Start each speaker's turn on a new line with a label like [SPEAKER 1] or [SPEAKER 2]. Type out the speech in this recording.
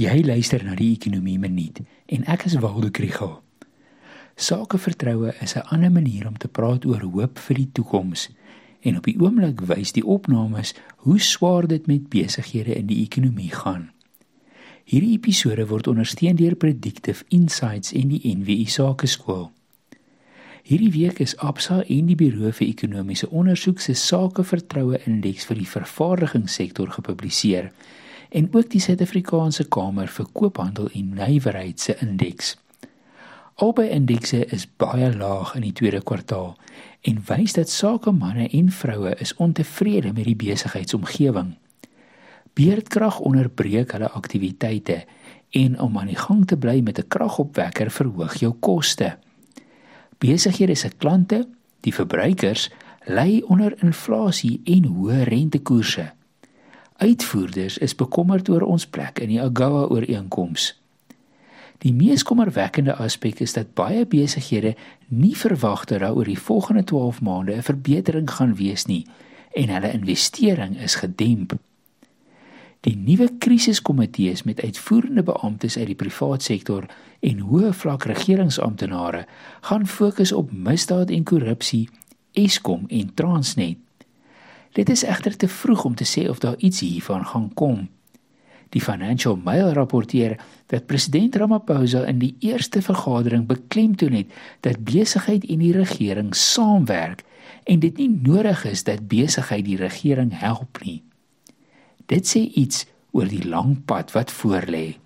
[SPEAKER 1] Jy luister na die Ekonomie Minuut en ek is Waldo Krügel. Sakevertroue is 'n ander manier om te praat oor hoop vir die toekoms. En op die oomblik wys die opnames hoe swaar dit met besighede in die ekonomie gaan. Hierdie episode word ondersteun deur Predictive Insights en die NWI Sakeskool. Hierdie week is Absa en die Buro vir Ekonomiese Onderzoek se Sakevertroue Indeks vir die vervaardigingssektor gepubliseer en ook die Suid-Afrikaanse Kamer vir Koophandel en Nywerheid se indeks. Albei indekse is baie laag in die tweede kwartaal en wys dat sakemanne en vroue is ontevrede met die besigheidsomgewing. Beerdkrag onderbreek hulle aktiwiteite en om aan die gang te bly met 'n kragopwekker verhoog jou koste. Besighede se klante, die verbruikers, ly onder inflasie en hoë rentekoerse. Uitvoerders is bekommerd oor ons plek in die AGOA ooreenkoms. Die mees kommerwekkende aspek is dat baie besighede nie verwag dat oor die volgende 12 maande 'n verbetering gaan wees nie en hulle investering is gedemp. Die nuwe krisiskomitees met uitvoerende beamptes uit die privaat sektor en hoë vlak regeringsamptenare gaan fokus op misdaad en korrupsie, Eskom en Transnet. Dit is egter te vroeg om te sê of daar iets hiervan gaan kom. Die Financial Mail rapporteer dat president Ramaphosa in die eerste vergadering beklemtoon het dat besigheid en die regering saamwerk en dit nie nodig is dat besigheid die regering help nie. Dit sê iets oor die lang pad wat voorlê.